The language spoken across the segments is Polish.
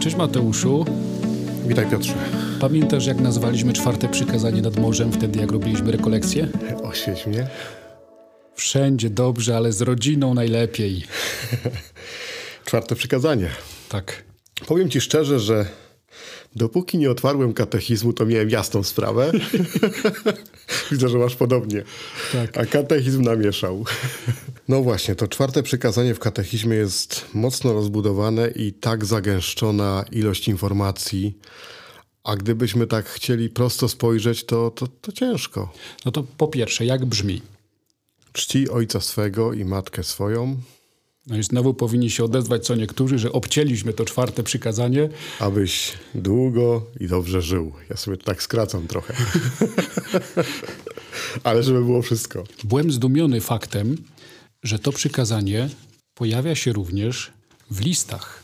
Cześć Mateuszu. Witaj Piotrze. Pamiętasz jak nazwaliśmy czwarte przykazanie nad morzem wtedy jak robiliśmy rekolekcję? Oświeć mnie. Wszędzie dobrze, ale z rodziną najlepiej. Czwarte przykazanie. Tak. Powiem ci szczerze, że dopóki nie otwarłem katechizmu, to miałem jasną sprawę. Widzę, że masz podobnie. Tak. A katechizm namieszał. No właśnie, to czwarte przykazanie w katechizmie jest mocno rozbudowane i tak zagęszczona ilość informacji. A gdybyśmy tak chcieli prosto spojrzeć, to, to, to ciężko. No to po pierwsze, jak brzmi? Czci ojca swego i matkę swoją, No i znowu powinni się odezwać co niektórzy, że obcięliśmy to czwarte przykazanie. abyś długo i dobrze żył. Ja sobie tak skracam trochę. Ale żeby było wszystko. Byłem zdumiony faktem, że to przykazanie pojawia się również w listach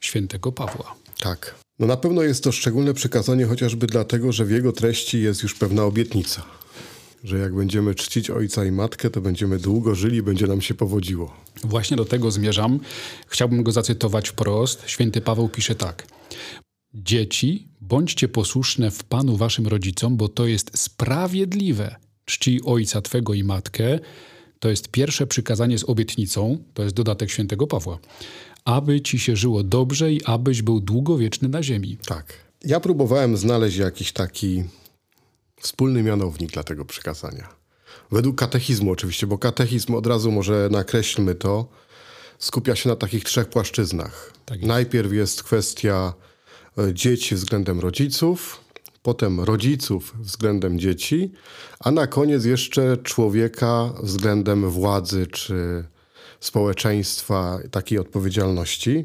świętego Pawła. Tak. No na pewno jest to szczególne przykazanie chociażby dlatego, że w jego treści jest już pewna obietnica. Że jak będziemy czcić ojca i matkę, to będziemy długo żyli, będzie nam się powodziło. Właśnie do tego zmierzam. Chciałbym go zacytować wprost. Święty Paweł pisze tak. Dzieci, bądźcie posłuszne w Panu waszym rodzicom, bo to jest sprawiedliwe. Czcij ojca twego i matkę. To jest pierwsze przykazanie z obietnicą, to jest dodatek świętego Pawła. Aby ci się żyło dobrze i abyś był długowieczny na ziemi. Tak. Ja próbowałem znaleźć jakiś taki wspólny mianownik dla tego przykazania. Według katechizmu oczywiście, bo katechizm od razu może nakreślmy to, skupia się na takich trzech płaszczyznach. Tak jest. Najpierw jest kwestia e, dzieci względem rodziców, potem rodziców względem dzieci, a na koniec jeszcze człowieka względem władzy czy społeczeństwa, takiej odpowiedzialności.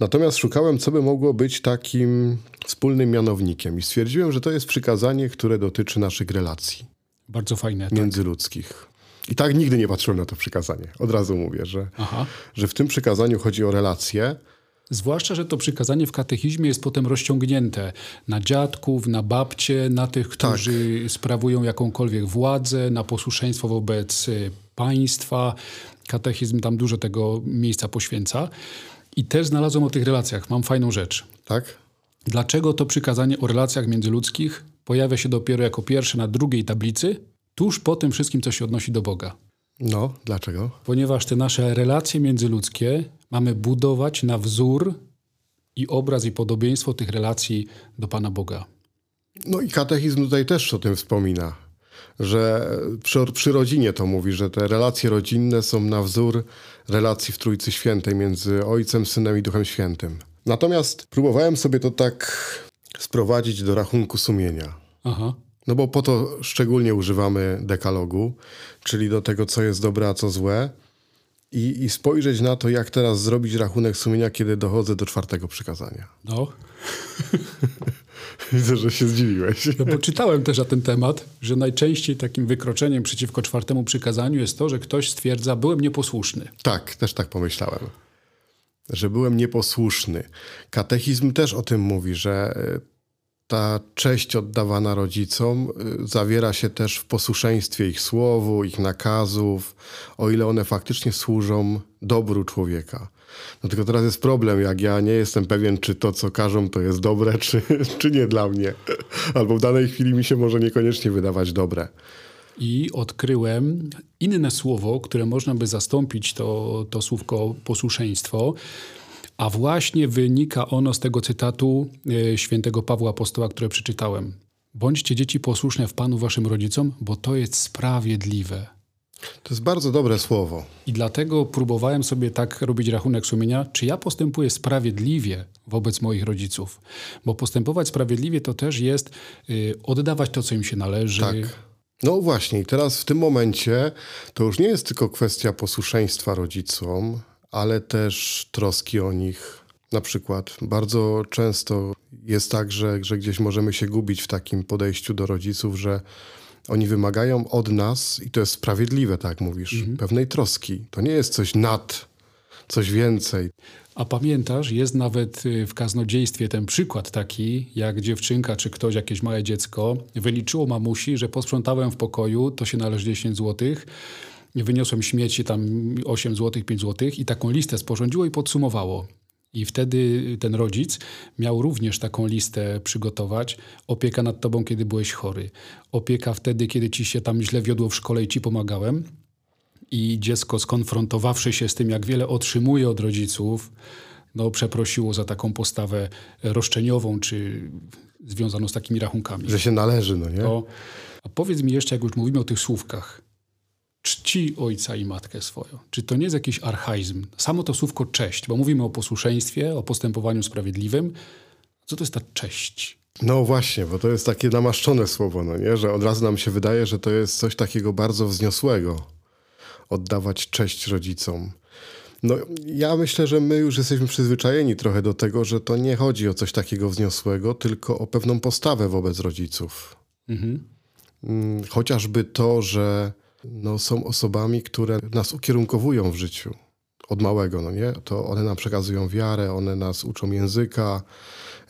Natomiast szukałem, co by mogło być takim wspólnym mianownikiem i stwierdziłem, że to jest przykazanie, które dotyczy naszych relacji Bardzo fajne. Tak? międzyludzkich. I tak nigdy nie patrzyłem na to przykazanie. Od razu mówię, że, Aha. że w tym przykazaniu chodzi o relacje. Zwłaszcza, że to przykazanie w katechizmie jest potem rozciągnięte na dziadków, na babcie, na tych, którzy sprawują jakąkolwiek władzę, na posłuszeństwo wobec y, państwa. Katechizm tam dużo tego miejsca poświęca. I też znalazłem o tych relacjach. Mam fajną rzecz. Tak? Dlaczego to przykazanie o relacjach międzyludzkich pojawia się dopiero jako pierwsze na drugiej tablicy, tuż po tym wszystkim, co się odnosi do Boga? No, dlaczego? ponieważ te nasze relacje międzyludzkie mamy budować na wzór i obraz i podobieństwo tych relacji do Pana Boga. No i katechizm tutaj też o tym wspomina, że przy, przy rodzinie to mówi, że te relacje rodzinne są na wzór relacji w Trójcy Świętej między Ojcem, Synem i Duchem Świętym. Natomiast próbowałem sobie to tak sprowadzić do rachunku sumienia. Aha, No bo po to szczególnie używamy dekalogu, czyli do tego, co jest dobre, a co złe. I, I spojrzeć na to, jak teraz zrobić rachunek sumienia, kiedy dochodzę do czwartego przykazania. no. Widzę, że się zdziwiłeś. no bo czytałem też na ten temat, że najczęściej takim wykroczeniem przeciwko czwartemu przykazaniu jest to, że ktoś stwierdza, byłem nieposłuszny. Tak, też tak pomyślałem. Że byłem nieposłuszny. Katechizm też o tym mówi, że y, ta cześć oddawana rodzicom y, zawiera się też w posłuszeństwie ich słowu, ich nakazów, o ile one faktycznie służą dobru człowieka. No tylko teraz jest problem, jak ja nie jestem pewien, czy to, co każą, to jest dobre, czy, czy nie dla mnie. Albo w danej chwili mi się może niekoniecznie wydawać dobre. I odkryłem inne słowo, które można by zastąpić to, to słówko posłuszeństwo, a właśnie wynika ono z tego cytatu e, świętego Pawła Apostoła, które przeczytałem. Bądźcie dzieci posłuszne w Panu waszym rodzicom, bo to jest sprawiedliwe. To jest bardzo dobre słowo. I dlatego próbowałem sobie tak robić rachunek sumienia, czy ja postępuję sprawiedliwie wobec moich rodziców. Bo postępować sprawiedliwie to też jest y, oddawać to, co im się należy. Tak. No właśnie, i teraz w tym momencie to już nie jest tylko kwestia posłuszeństwa rodzicom, ale też troski o nich. Na przykład bardzo często jest tak, że, że gdzieś możemy się gubić w takim podejściu do rodziców, że oni wymagają od nas, i to jest sprawiedliwe, tak mówisz, pewnej troski. To nie jest coś nad, coś więcej. A pamiętasz, jest nawet y, w kaznodziejstwie ten przykład taki, jak dziewczynka czy ktoś, jakieś małe dziecko, wyliczyło mamusi, że posprzątałem w pokoju, to się należy 10 złotych, wyniosłem śmieci tam 8 złotych, 5 złotych i taką listę sporządziło i podsumowało. I wtedy ten rodzic miał również taką listę przygotować. Opieka nad tobą, kiedy byłeś chory. Opieka wtedy, kiedy ci się tam źle wiodło w szkole i ci pomagałem. I dziecko skonfrontowawszy się z tym, jak wiele otrzymuje od rodziców, no, przeprosiło za taką postawę roszczeniową, czy związaną z takimi rachunkami. Że się należy, no nie? To, a powiedz mi jeszcze, jak już mówimy o tych słówkach. Czci ojca i matkę swoją. Czy to nie jest jakiś archaizm? Samo to słówko cześć, bo mówimy o posłuszeństwie, o postępowaniu sprawiedliwym. Co to jest ta cześć? No właśnie, bo to jest takie namaszczone słowo, no nie? że od razu nam się wydaje, że to jest coś takiego bardzo wzniosłego. Oddawać cześć rodzicom. No, ja myślę, że my już jesteśmy przyzwyczajeni trochę do tego, że to nie chodzi o coś takiego wzniosłego, tylko o pewną postawę wobec rodziców. Mhm. Mm, chociażby to, że no, są osobami, które nas ukierunkowują w życiu od małego, no nie? To one nam przekazują wiarę, one nas uczą języka,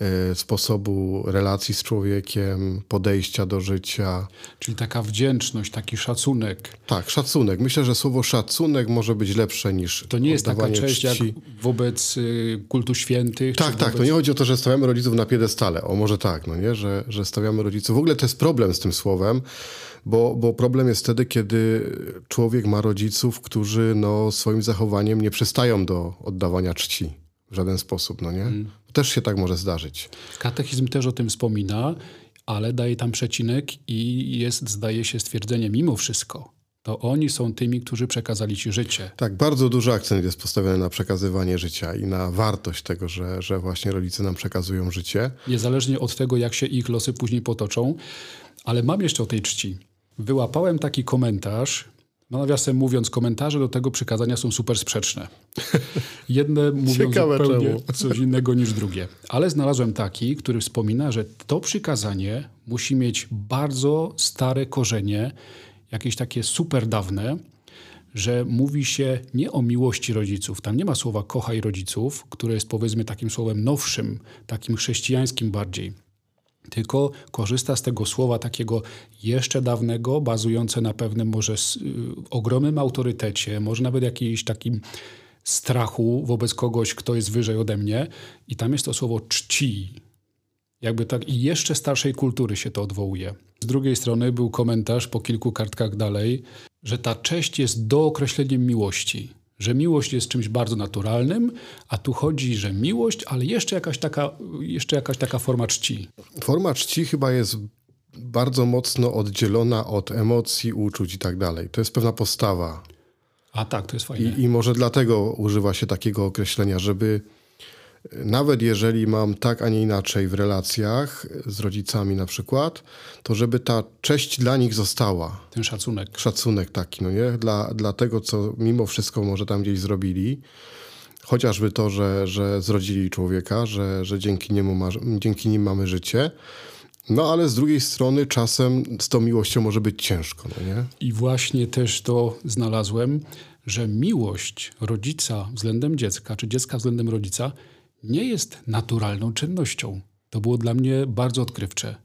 E, sposobu relacji z człowiekiem, podejścia do życia. Czyli taka wdzięczność, taki szacunek. Tak, szacunek. Myślę, że słowo szacunek może być lepsze niż. To nie jest taka cześć czci. jak wobec y, kultu świętych. Tak, tak. Wobec... To nie chodzi o to, że stawiamy rodziców na piedestale. O, może tak, no nie, że, że stawiamy rodziców. W ogóle to jest problem z tym słowem. Bo, bo problem jest wtedy, kiedy człowiek ma rodziców, którzy no, swoim zachowaniem nie przystają do oddawania czci w żaden sposób, no nie? Mm. Też się tak może zdarzyć. Katechizm też o tym wspomina, ale daje tam przecinek i jest, zdaje się, stwierdzenie mimo wszystko. To oni są tymi, którzy przekazali ci życie. Tak, bardzo duży akcent jest postawiony na przekazywanie życia i na wartość tego, że, że właśnie rodzice nam przekazują życie. Niezależnie od tego, jak się ich losy później potoczą. Ale mam jeszcze o tej czci. Wyłapałem taki komentarz no nawiasem mówiąc, komentarze do tego przykazania są super sprzeczne. Jedne mówią Ciekawe zupełnie czemu. coś innego niż drugie. Ale znalazłem taki, który wspomina, że to przykazanie musi mieć bardzo stare korzenie, jakieś takie super dawne, że mówi się nie o miłości rodziców. Tam nie ma słowa kochaj rodziców, które jest powiedzmy takim słowem nowszym, takim chrześcijańskim bardziej tylko korzysta z tego słowa takiego jeszcze dawnego, bazujące na pewnym może y, ogromnym autorytecie, może nawet jakimś takim strachu wobec kogoś, kto jest wyżej ode mnie. I tam jest to słowo czci. Jakby tak i jeszcze starszej kultury się to odwołuje. Z drugiej strony był komentarz po kilku kartkach dalej, że ta cześć jest dookreśleniem miłości że miłość jest czymś bardzo naturalnym, a tu chodzi, że miłość, ale jeszcze jakaś taka, jeszcze jakaś taka forma czci. Forma czci chyba jest bardzo mocno oddzielona od emocji, uczuć i tak dalej. To jest pewna postawa. A tak, to jest fajne. I, I może dlatego używa się takiego określenia, żeby nawet jeżeli mam tak, a nie inaczej w relacjach z rodzicami na przykład, to żeby ta cześć dla nich została. Ten szacunek. Szacunek taki, no nie? Dla, dla tego, co mimo wszystko może tam gdzieś zrobili. Chociażby to, że, że zrodzili człowieka, że, że dzięki, niemu ma, dzięki nim mamy życie. No ale z drugiej strony czasem z tą miłością może być ciężko, no nie? I właśnie też to znalazłem, że miłość rodzica względem dziecka, czy dziecka względem rodzica nie jest naturalną czynnością. To było dla mnie bardzo odkrywcze,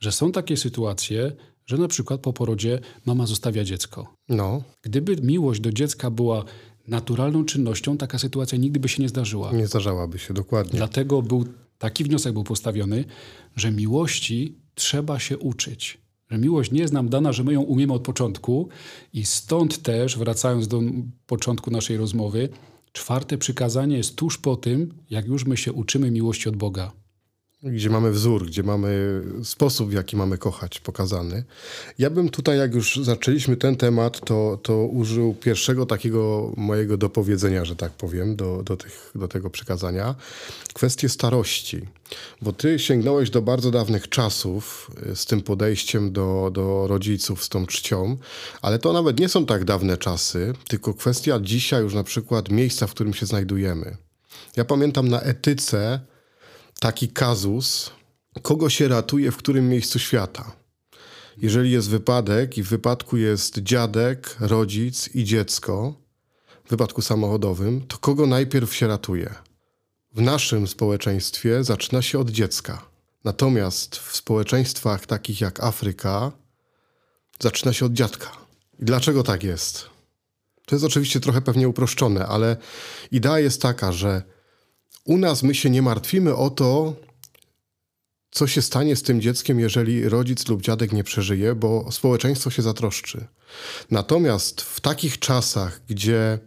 że są takie sytuacje, że na przykład po porodzie mama zostawia dziecko. No. Gdyby miłość do dziecka była naturalną czynnością, taka sytuacja nigdy by się nie zdarzyła. Nie zdarzałaby się, dokładnie. Dlatego był taki wniosek był postawiony, że miłości trzeba się uczyć. Że miłość nie jest nam dana, że my ją umiemy od początku i stąd też, wracając do początku naszej rozmowy, Czwarte przykazanie jest tuż po tym, jak już my się uczymy miłości od Boga. Gdzie mamy wzór, gdzie mamy sposób, w jaki mamy kochać, pokazany. Ja bym tutaj, jak już zaczęliśmy ten temat, to, to użył pierwszego takiego mojego dopowiedzenia, że tak powiem, do, do, tych, do tego przykazania. Kwestię starości. Bo ty sięgnąłeś do bardzo dawnych czasów y, z tym podejściem do, do rodziców, z tą czcią, ale to nawet nie są tak dawne czasy, tylko kwestia dzisiaj już na przykład miejsca, w którym się znajdujemy. Ja pamiętam na etyce taki kazus, kogo się ratuje w którym miejscu świata. Jeżeli jest wypadek i w wypadku jest dziadek, rodzic i dziecko, w wypadku samochodowym, to kogo najpierw się ratuje? W naszym społeczeństwie zaczyna się od dziecka. Natomiast w społeczeństwach takich jak Afryka zaczyna się od dziadka. I dlaczego tak jest? To jest oczywiście trochę pewnie uproszczone, ale idea jest taka, że U nas my się nie martwimy o to, co się stanie z tym dzieckiem, jeżeli rodzic lub dziadek nie przeżyje, bo społeczeństwo się zatroszczy. Natomiast w takich czasach, gdzie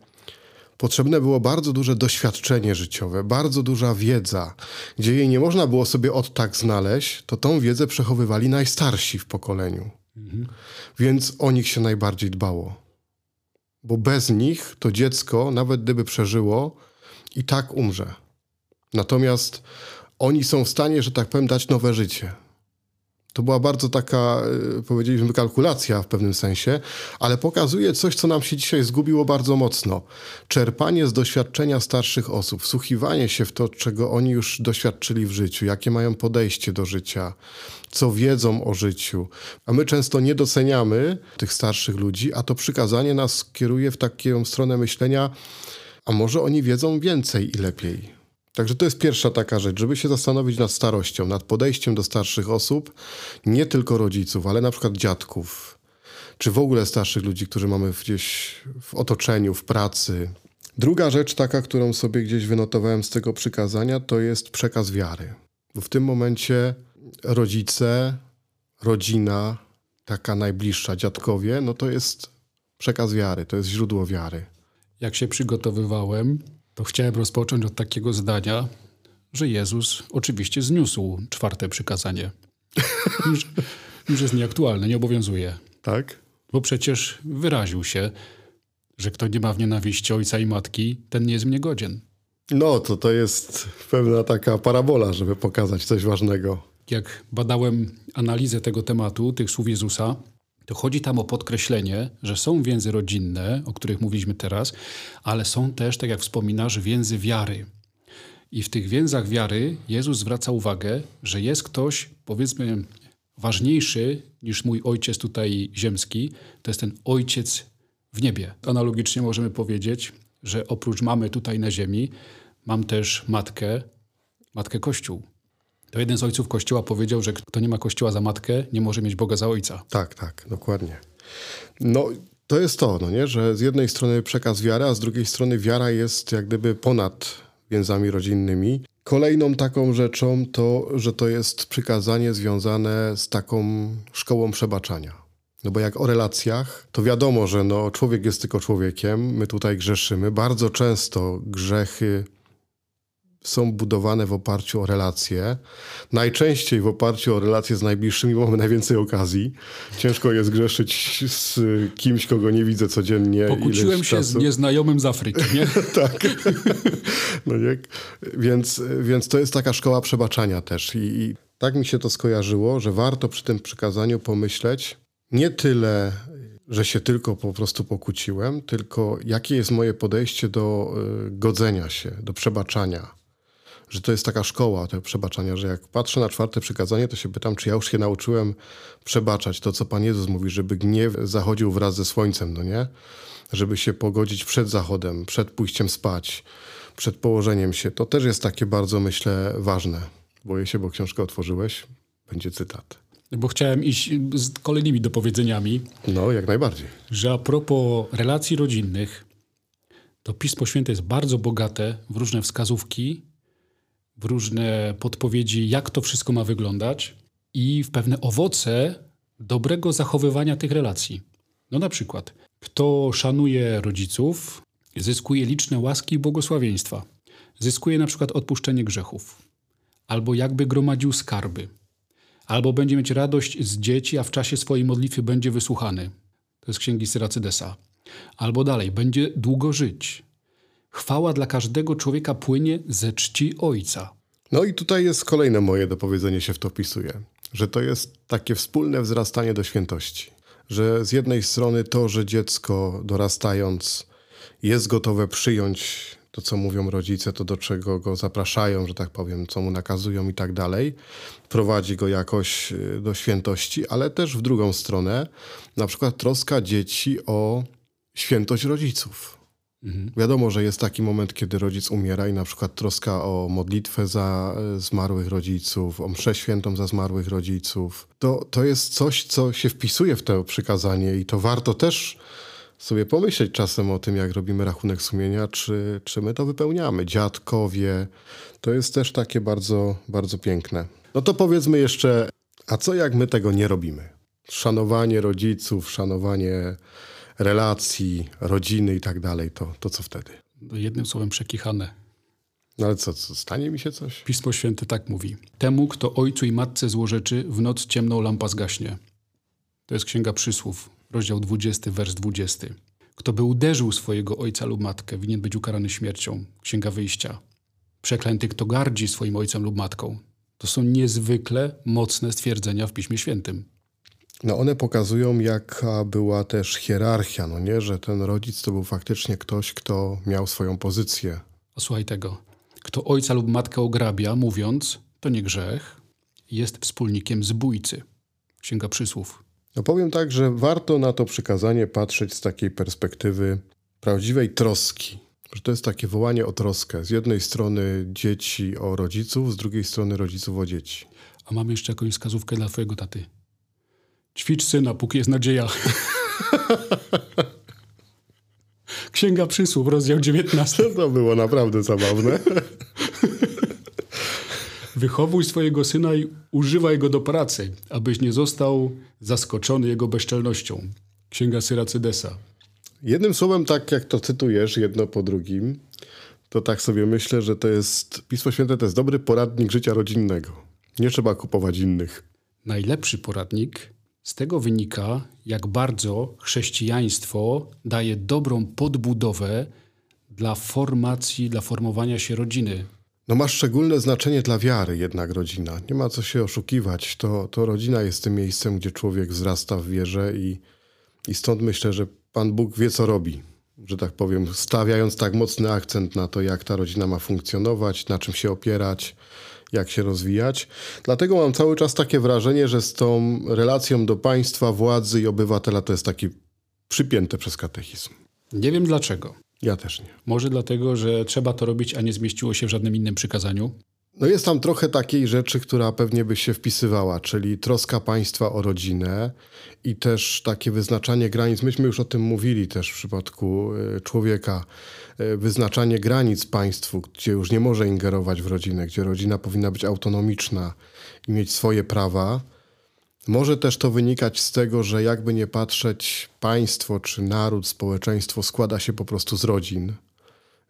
potrzebne było bardzo duże doświadczenie życiowe, bardzo duża wiedza, gdzie jej nie można było sobie od tak znaleźć, to tą wiedzę przechowywali najstarsi w pokoleniu. Mhm. Więc o nich się najbardziej dbało. Bo bez nich to dziecko, nawet gdyby przeżyło, i tak umrze. Natomiast oni są w stanie, że tak powiem, dać nowe życie. To była bardzo taka, e, powiedzieliśmy, kalkulacja w pewnym sensie, ale pokazuje coś, co nam się dzisiaj zgubiło bardzo mocno. Czerpanie z doświadczenia starszych osób, wsłuchiwanie się w to, czego oni już doświadczyli w życiu, jakie mają podejście do życia, co wiedzą o życiu. A my często nie doceniamy tych starszych ludzi, a to przykazanie nas kieruje w taką stronę myślenia, a może oni wiedzą więcej i lepiej. Także to jest pierwsza taka rzecz, żeby się zastanowić nad starością, nad podejściem do starszych osób, nie tylko rodziców, ale na przykład dziadków, czy w ogóle starszych ludzi, którzy mamy gdzieś w otoczeniu, w pracy. Druga rzecz, taka, którą sobie gdzieś wynotowałem z tego przykazania, to jest przekaz wiary. Bo w tym momencie rodzice, rodzina, taka najbliższa, dziadkowie, no to jest przekaz wiary, to jest źródło wiary. Jak się przygotowywałem, to chciałem rozpocząć od takiego zdania, że Jezus oczywiście zniósł czwarte przykazanie. Już, już jest nieaktualne, nie obowiązuje. Tak? Bo przecież wyraził się, że kto nie ma w nienawiści ojca i matki, ten nie jest mnie godzien. No, to to jest pewna taka parabola, żeby pokazać coś ważnego. Jak badałem analizę tego tematu, tych słów Jezusa, to chodzi tam o podkreślenie, że są więzy rodzinne, o których mówiliśmy teraz, ale są też, tak jak wspominasz, więzy wiary. I w tych więzach wiary Jezus zwraca uwagę, że jest ktoś, powiedzmy, ważniejszy niż mój ojciec tutaj ziemski, to jest ten ojciec w niebie. Analogicznie możemy powiedzieć, że oprócz mamy tutaj na ziemi, mam też matkę, matkę Kościół. To jeden z ojców Kościoła powiedział, że kto nie ma Kościoła za matkę, nie może mieć Boga za ojca. Tak, tak, dokładnie. No, to jest to, no nie? że z jednej strony przekaz wiary, a z drugiej strony wiara jest jak gdyby ponad więzami rodzinnymi. Kolejną taką rzeczą to, że to jest przykazanie związane z taką szkołą przebaczania. No bo jak o relacjach, to wiadomo, że no, człowiek jest tylko człowiekiem, my tutaj grzeszymy. Bardzo często grzechy są budowane w oparciu o relacje. Najczęściej w oparciu o relacje z najbliższymi mamy najwięcej okazji. Ciężko jest grzeszyć z kimś, kogo nie widzę codziennie. Pokłóciłem się czasu. z nieznajomym z Afryki, nie? tak. no nie? Więc, więc to jest taka szkoła przebaczania też. I, I tak mi się to skojarzyło, że warto przy tym przykazaniu pomyśleć nie tyle że się tylko po prostu pokłóciłem, tylko jakie jest moje podejście do y, godzenia się, do przebaczania że to jest taka szkoła tego przebaczania, że jak patrzę na czwarte przykazanie, to się pytam, czy ja już się nauczyłem przebaczać to, co Pan Jezus mówi, żeby gniew zachodził wraz ze słońcem, no nie? Żeby się pogodzić przed zachodem, przed pójściem spać, przed położeniem się. To też jest takie bardzo, myślę, ważne. Boję się, bo książkę otworzyłeś, będzie cytat. Bo chciałem iść z kolejnymi dopowiedzeniami. No, jak najbardziej. Że a propos relacji rodzinnych, to Pismo Święte jest bardzo bogate w różne wskazówki w różne podpowiedzi, jak to wszystko ma wyglądać i w pewne owoce dobrego zachowywania tych relacji. No na przykład, kto szanuje rodziców, zyskuje liczne łaski i błogosławieństwa. Zyskuje na przykład odpuszczenie grzechów, albo jakby gromadził skarby, albo będzie mieć radość z dzieci, a w czasie swojej modlitwy będzie wysłuchany. To jest księgi Syracydesa. Albo dalej, będzie długo żyć, Chwała dla każdego człowieka płynie ze czci Ojca. No i tutaj jest kolejne moje dopowiedzenie się w to wpisuje, że to jest takie wspólne wzrastanie do świętości. Że z jednej strony to, że dziecko dorastając jest gotowe przyjąć to, co mówią rodzice, to do czego go zapraszają, że tak powiem, co mu nakazują i tak dalej, prowadzi go jakoś y, do świętości, ale też w drugą stronę, na przykład troska dzieci o świętość rodziców Mhm. Wiadomo, że jest taki moment, kiedy rodzic umiera i na przykład troska o modlitwę za e, zmarłych rodziców, o mszę świętą za zmarłych rodziców. To, to jest coś, co się wpisuje w to przykazanie i to warto też sobie pomyśleć czasem o tym, jak robimy rachunek sumienia, czy, czy my to wypełniamy. Dziadkowie, to jest też takie bardzo, bardzo piękne. No to powiedzmy jeszcze, a co jak my tego nie robimy? Szanowanie rodziców, szanowanie relacji, rodziny i tak dalej, to, to co wtedy? Jednym słowem przekichane. No ale co, co, stanie mi się coś? Pismo Święte tak mówi. Temu, kto ojcu i matce złorzeczy, w noc ciemną lampa zgaśnie. To jest Księga Przysłów, rozdział 20, wers 20. Kto by uderzył swojego ojca lub matkę, winien być ukarany śmiercią. Księga Wyjścia. Przeklęty, kto gardzi swoim ojcem lub matką. To są niezwykle mocne stwierdzenia w Piśmie Świętym. No one pokazują, jaka była też hierarchia, no nie? Że ten rodzic to był faktycznie ktoś, kto miał swoją pozycję. A słuchaj tego. Kto ojca lub matkę ograbia, mówiąc, to nie grzech, jest wspólnikiem zbójcy. Księga Przysłów. No powiem tak, że warto na to przykazanie patrzeć z takiej perspektywy prawdziwej troski. Że to jest takie wołanie o troskę. Z jednej strony dzieci o rodziców, z drugiej strony rodziców o dzieci. A mam jeszcze jakąś wskazówkę dla twojego taty. Ćwicz syna, póki jest nadzieja. Księga Przysłów, rozdział 19. To było naprawdę zabawne. Wychowuj swojego syna i używaj go do pracy, abyś nie został zaskoczony jego bezczelnością. Księga Syracydesa. Jednym słowem, tak jak to cytujesz, jedno po drugim, to tak sobie myślę, że to jest Pismo Święte to jest dobry poradnik życia rodzinnego. Nie trzeba kupować innych. Najlepszy poradnik z tego wynika, jak bardzo chrześcijaństwo daje dobrą podbudowę dla formacji, dla formowania się rodziny. No ma szczególne znaczenie dla wiary jednak rodzina. Nie ma co się oszukiwać. To, to rodzina jest tym miejscem, gdzie człowiek wzrasta w wierze i, i stąd myślę, że Pan Bóg wie, co robi. Że tak powiem, stawiając tak mocny akcent na to, jak ta rodzina ma funkcjonować, na czym się opierać, jak się rozwijać. Dlatego mam cały czas takie wrażenie, że z tą relacją do państwa, władzy i obywatela to jest taki przypięte przez katechizm. Nie wiem dlaczego. Ja też nie. Może dlatego, że trzeba to robić, a nie zmieściło się w żadnym innym przykazaniu? No jest tam trochę takiej rzeczy, która pewnie by się wpisywała, czyli troska państwa o rodzinę i też takie wyznaczanie granic. Myśmy już o tym mówili też w przypadku y, człowieka. Y, wyznaczanie granic państwu, gdzie już nie może ingerować w rodzinę, gdzie rodzina powinna być autonomiczna i mieć swoje prawa. Może też to wynikać z tego, że jakby nie patrzeć, państwo czy naród, społeczeństwo składa się po prostu z rodzin,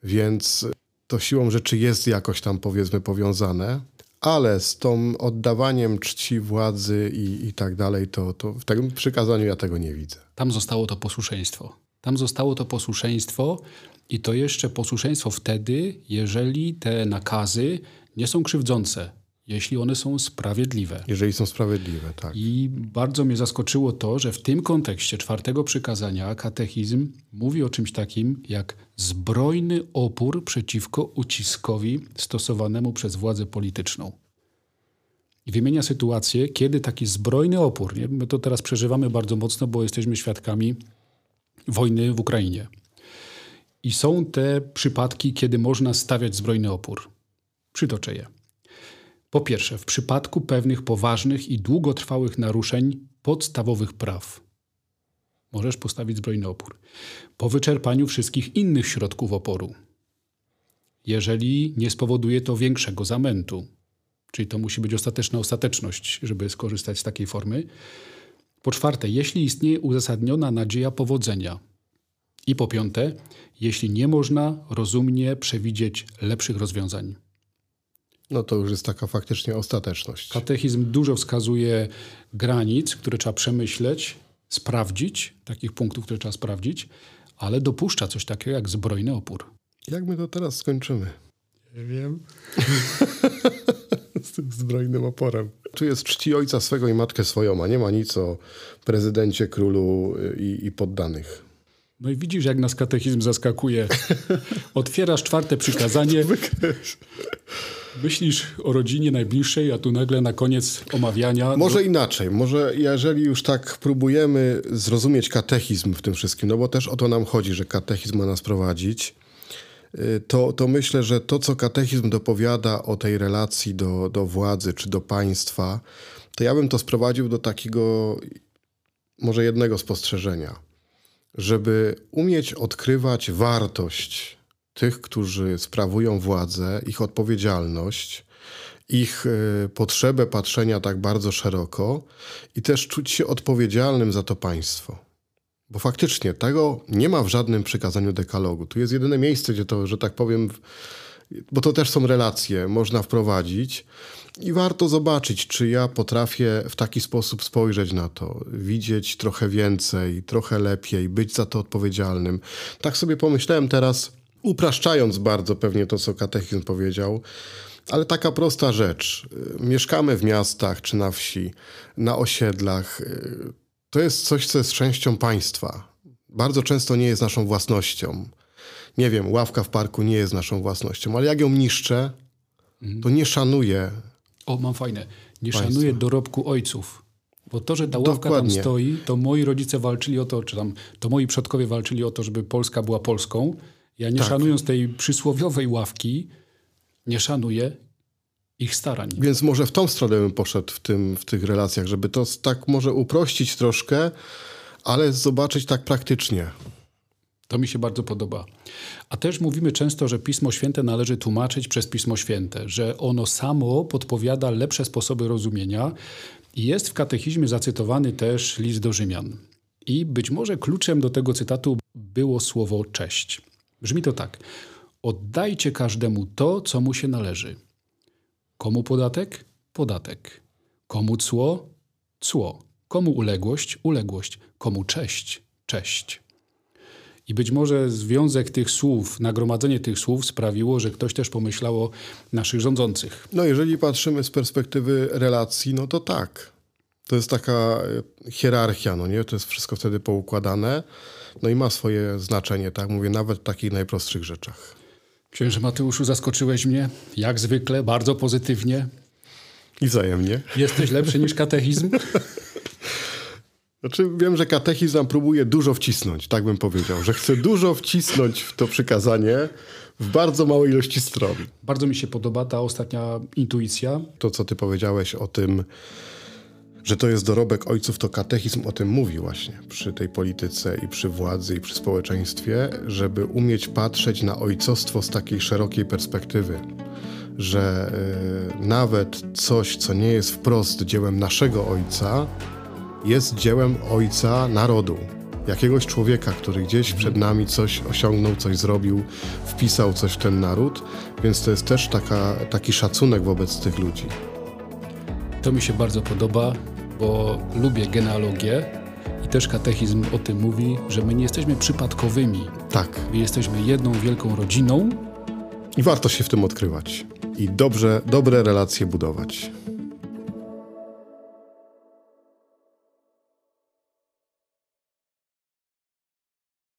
więc to siłą rzeczy jest jakoś tam powiedzmy powiązane, ale z tą oddawaniem czci władzy i, i tak dalej, to, to w tym przykazaniu ja tego nie widzę. Tam zostało to posłuszeństwo. Tam zostało to posłuszeństwo i to jeszcze posłuszeństwo wtedy, jeżeli te nakazy nie są krzywdzące, jeśli one są sprawiedliwe. Jeżeli są sprawiedliwe, tak. I bardzo mnie zaskoczyło to, że w tym kontekście czwartego przykazania katechizm mówi o czymś takim jak zbrojny opór przeciwko uciskowi stosowanemu przez władzę polityczną. I wymienia sytuację, kiedy taki zbrojny opór, nie? my to teraz przeżywamy bardzo mocno, bo jesteśmy świadkami wojny w Ukrainie. I są te przypadki, kiedy można stawiać zbrojny opór. Przytoczę je. Po pierwsze, w przypadku pewnych poważnych i długotrwałych naruszeń podstawowych praw. Możesz postawić zbrojny opór. Po wyczerpaniu wszystkich innych środków oporu. Jeżeli nie spowoduje to większego zamętu, czyli to musi być ostateczna ostateczność, żeby skorzystać z takiej formy. Po czwarte, jeśli istnieje uzasadniona nadzieja powodzenia. I po piąte, jeśli nie można rozumnie przewidzieć lepszych rozwiązań. No to już jest taka faktycznie ostateczność. Katechizm dużo wskazuje granic, które trzeba przemyśleć, sprawdzić, takich punktów, które trzeba sprawdzić, ale dopuszcza coś takiego jak zbrojny opór. Jak my to teraz skończymy? Nie wiem. Z tym zbrojnym oporem. Tu jest czci ojca swego i matkę swoją, a nie ma nic o prezydencie, królu i, i poddanych. No i widzisz, jak nas katechizm zaskakuje. Otwierasz czwarte przykazanie. Myślisz o rodzinie najbliższej, a tu nagle na koniec omawiania. Może inaczej. Może jeżeli już tak próbujemy zrozumieć katechizm w tym wszystkim, no bo też o to nam chodzi, że katechizm ma nas prowadzić, y, to, to myślę, że to, co katechizm dopowiada o tej relacji do, do władzy czy do państwa, to ja bym to sprowadził do takiego może jednego spostrzeżenia, żeby umieć odkrywać wartość tych, którzy sprawują władzę, ich odpowiedzialność, ich y, potrzebę patrzenia tak bardzo szeroko i też czuć się odpowiedzialnym za to państwo. Bo faktycznie tego nie ma w żadnym przykazaniu dekalogu. Tu jest jedyne miejsce, gdzie to, że tak powiem, bo to też są relacje, można wprowadzić i warto zobaczyć, czy ja potrafię w taki sposób spojrzeć na to, widzieć trochę więcej, trochę lepiej, być za to odpowiedzialnym. Tak sobie pomyślałem teraz, upraszczając bardzo pewnie to, co katechizm powiedział, ale taka prosta rzecz. Mieszkamy w miastach czy na wsi, na osiedlach. To jest coś, co jest częścią państwa. Bardzo często nie jest naszą własnością. Nie wiem, ławka w parku nie jest naszą własnością, ale jak ją niszczę, to nie szanuję. O, mam fajne. Nie państwa. szanuję dorobku ojców. Bo to, że ta ławka Dokładnie. tam stoi, to moi rodzice walczyli o to, czy tam, to moi przodkowie walczyli o to, żeby Polska była Polską. Ja nie tak. szanując tej przysłowiowej ławki, nie szanuję ich starań. Więc może w tą stronę bym poszedł w, tym, w tych relacjach, żeby to tak może uprościć troszkę, ale zobaczyć tak praktycznie. To mi się bardzo podoba. A też mówimy często, że Pismo Święte należy tłumaczyć przez Pismo Święte, że ono samo podpowiada lepsze sposoby rozumienia i jest w katechizmie zacytowany też list do Rzymian. I być może kluczem do tego cytatu było słowo cześć. Brzmi to tak: Oddajcie każdemu to, co mu się należy. Komu podatek? Podatek. Komu cło? Cło. Komu uległość? Uległość. Komu cześć? Cześć. I być może związek tych słów, nagromadzenie tych słów sprawiło, że ktoś też pomyślał o naszych rządzących. No, jeżeli patrzymy z perspektywy relacji, no to tak. To jest taka e, hierarchia, no nie? To jest wszystko wtedy poukładane. No i ma swoje znaczenie, tak? Mówię nawet w takich najprostszych rzeczach. Księże Mateuszu, zaskoczyłeś mnie, jak zwykle, bardzo pozytywnie. I wzajemnie. Jesteś lepszy niż katechizm? Znaczy, wiem, że katechizm próbuje dużo wcisnąć, tak bym powiedział, że chce dużo wcisnąć w to przykazanie w bardzo małej ilości stron. Bardzo mi się podoba ta ostatnia intuicja. To, co ty powiedziałeś o tym, że to jest dorobek ojców, to katechizm o tym mówi właśnie przy tej polityce i przy władzy i przy społeczeństwie, żeby umieć patrzeć na ojcostwo z takiej szerokiej perspektywy, że y, nawet coś, co nie jest wprost dziełem naszego ojca, jest dziełem ojca narodu. Jakiegoś człowieka, który gdzieś przed nami coś osiągnął, coś zrobił, wpisał coś w ten naród, więc to jest też taka, taki szacunek wobec tych ludzi. To mi się bardzo podoba bo lubię genealogię i też katechizm o tym mówi, że my nie jesteśmy przypadkowymi. Tak. My jesteśmy jedną wielką rodziną. I warto się w tym odkrywać i dobrze, dobre relacje budować.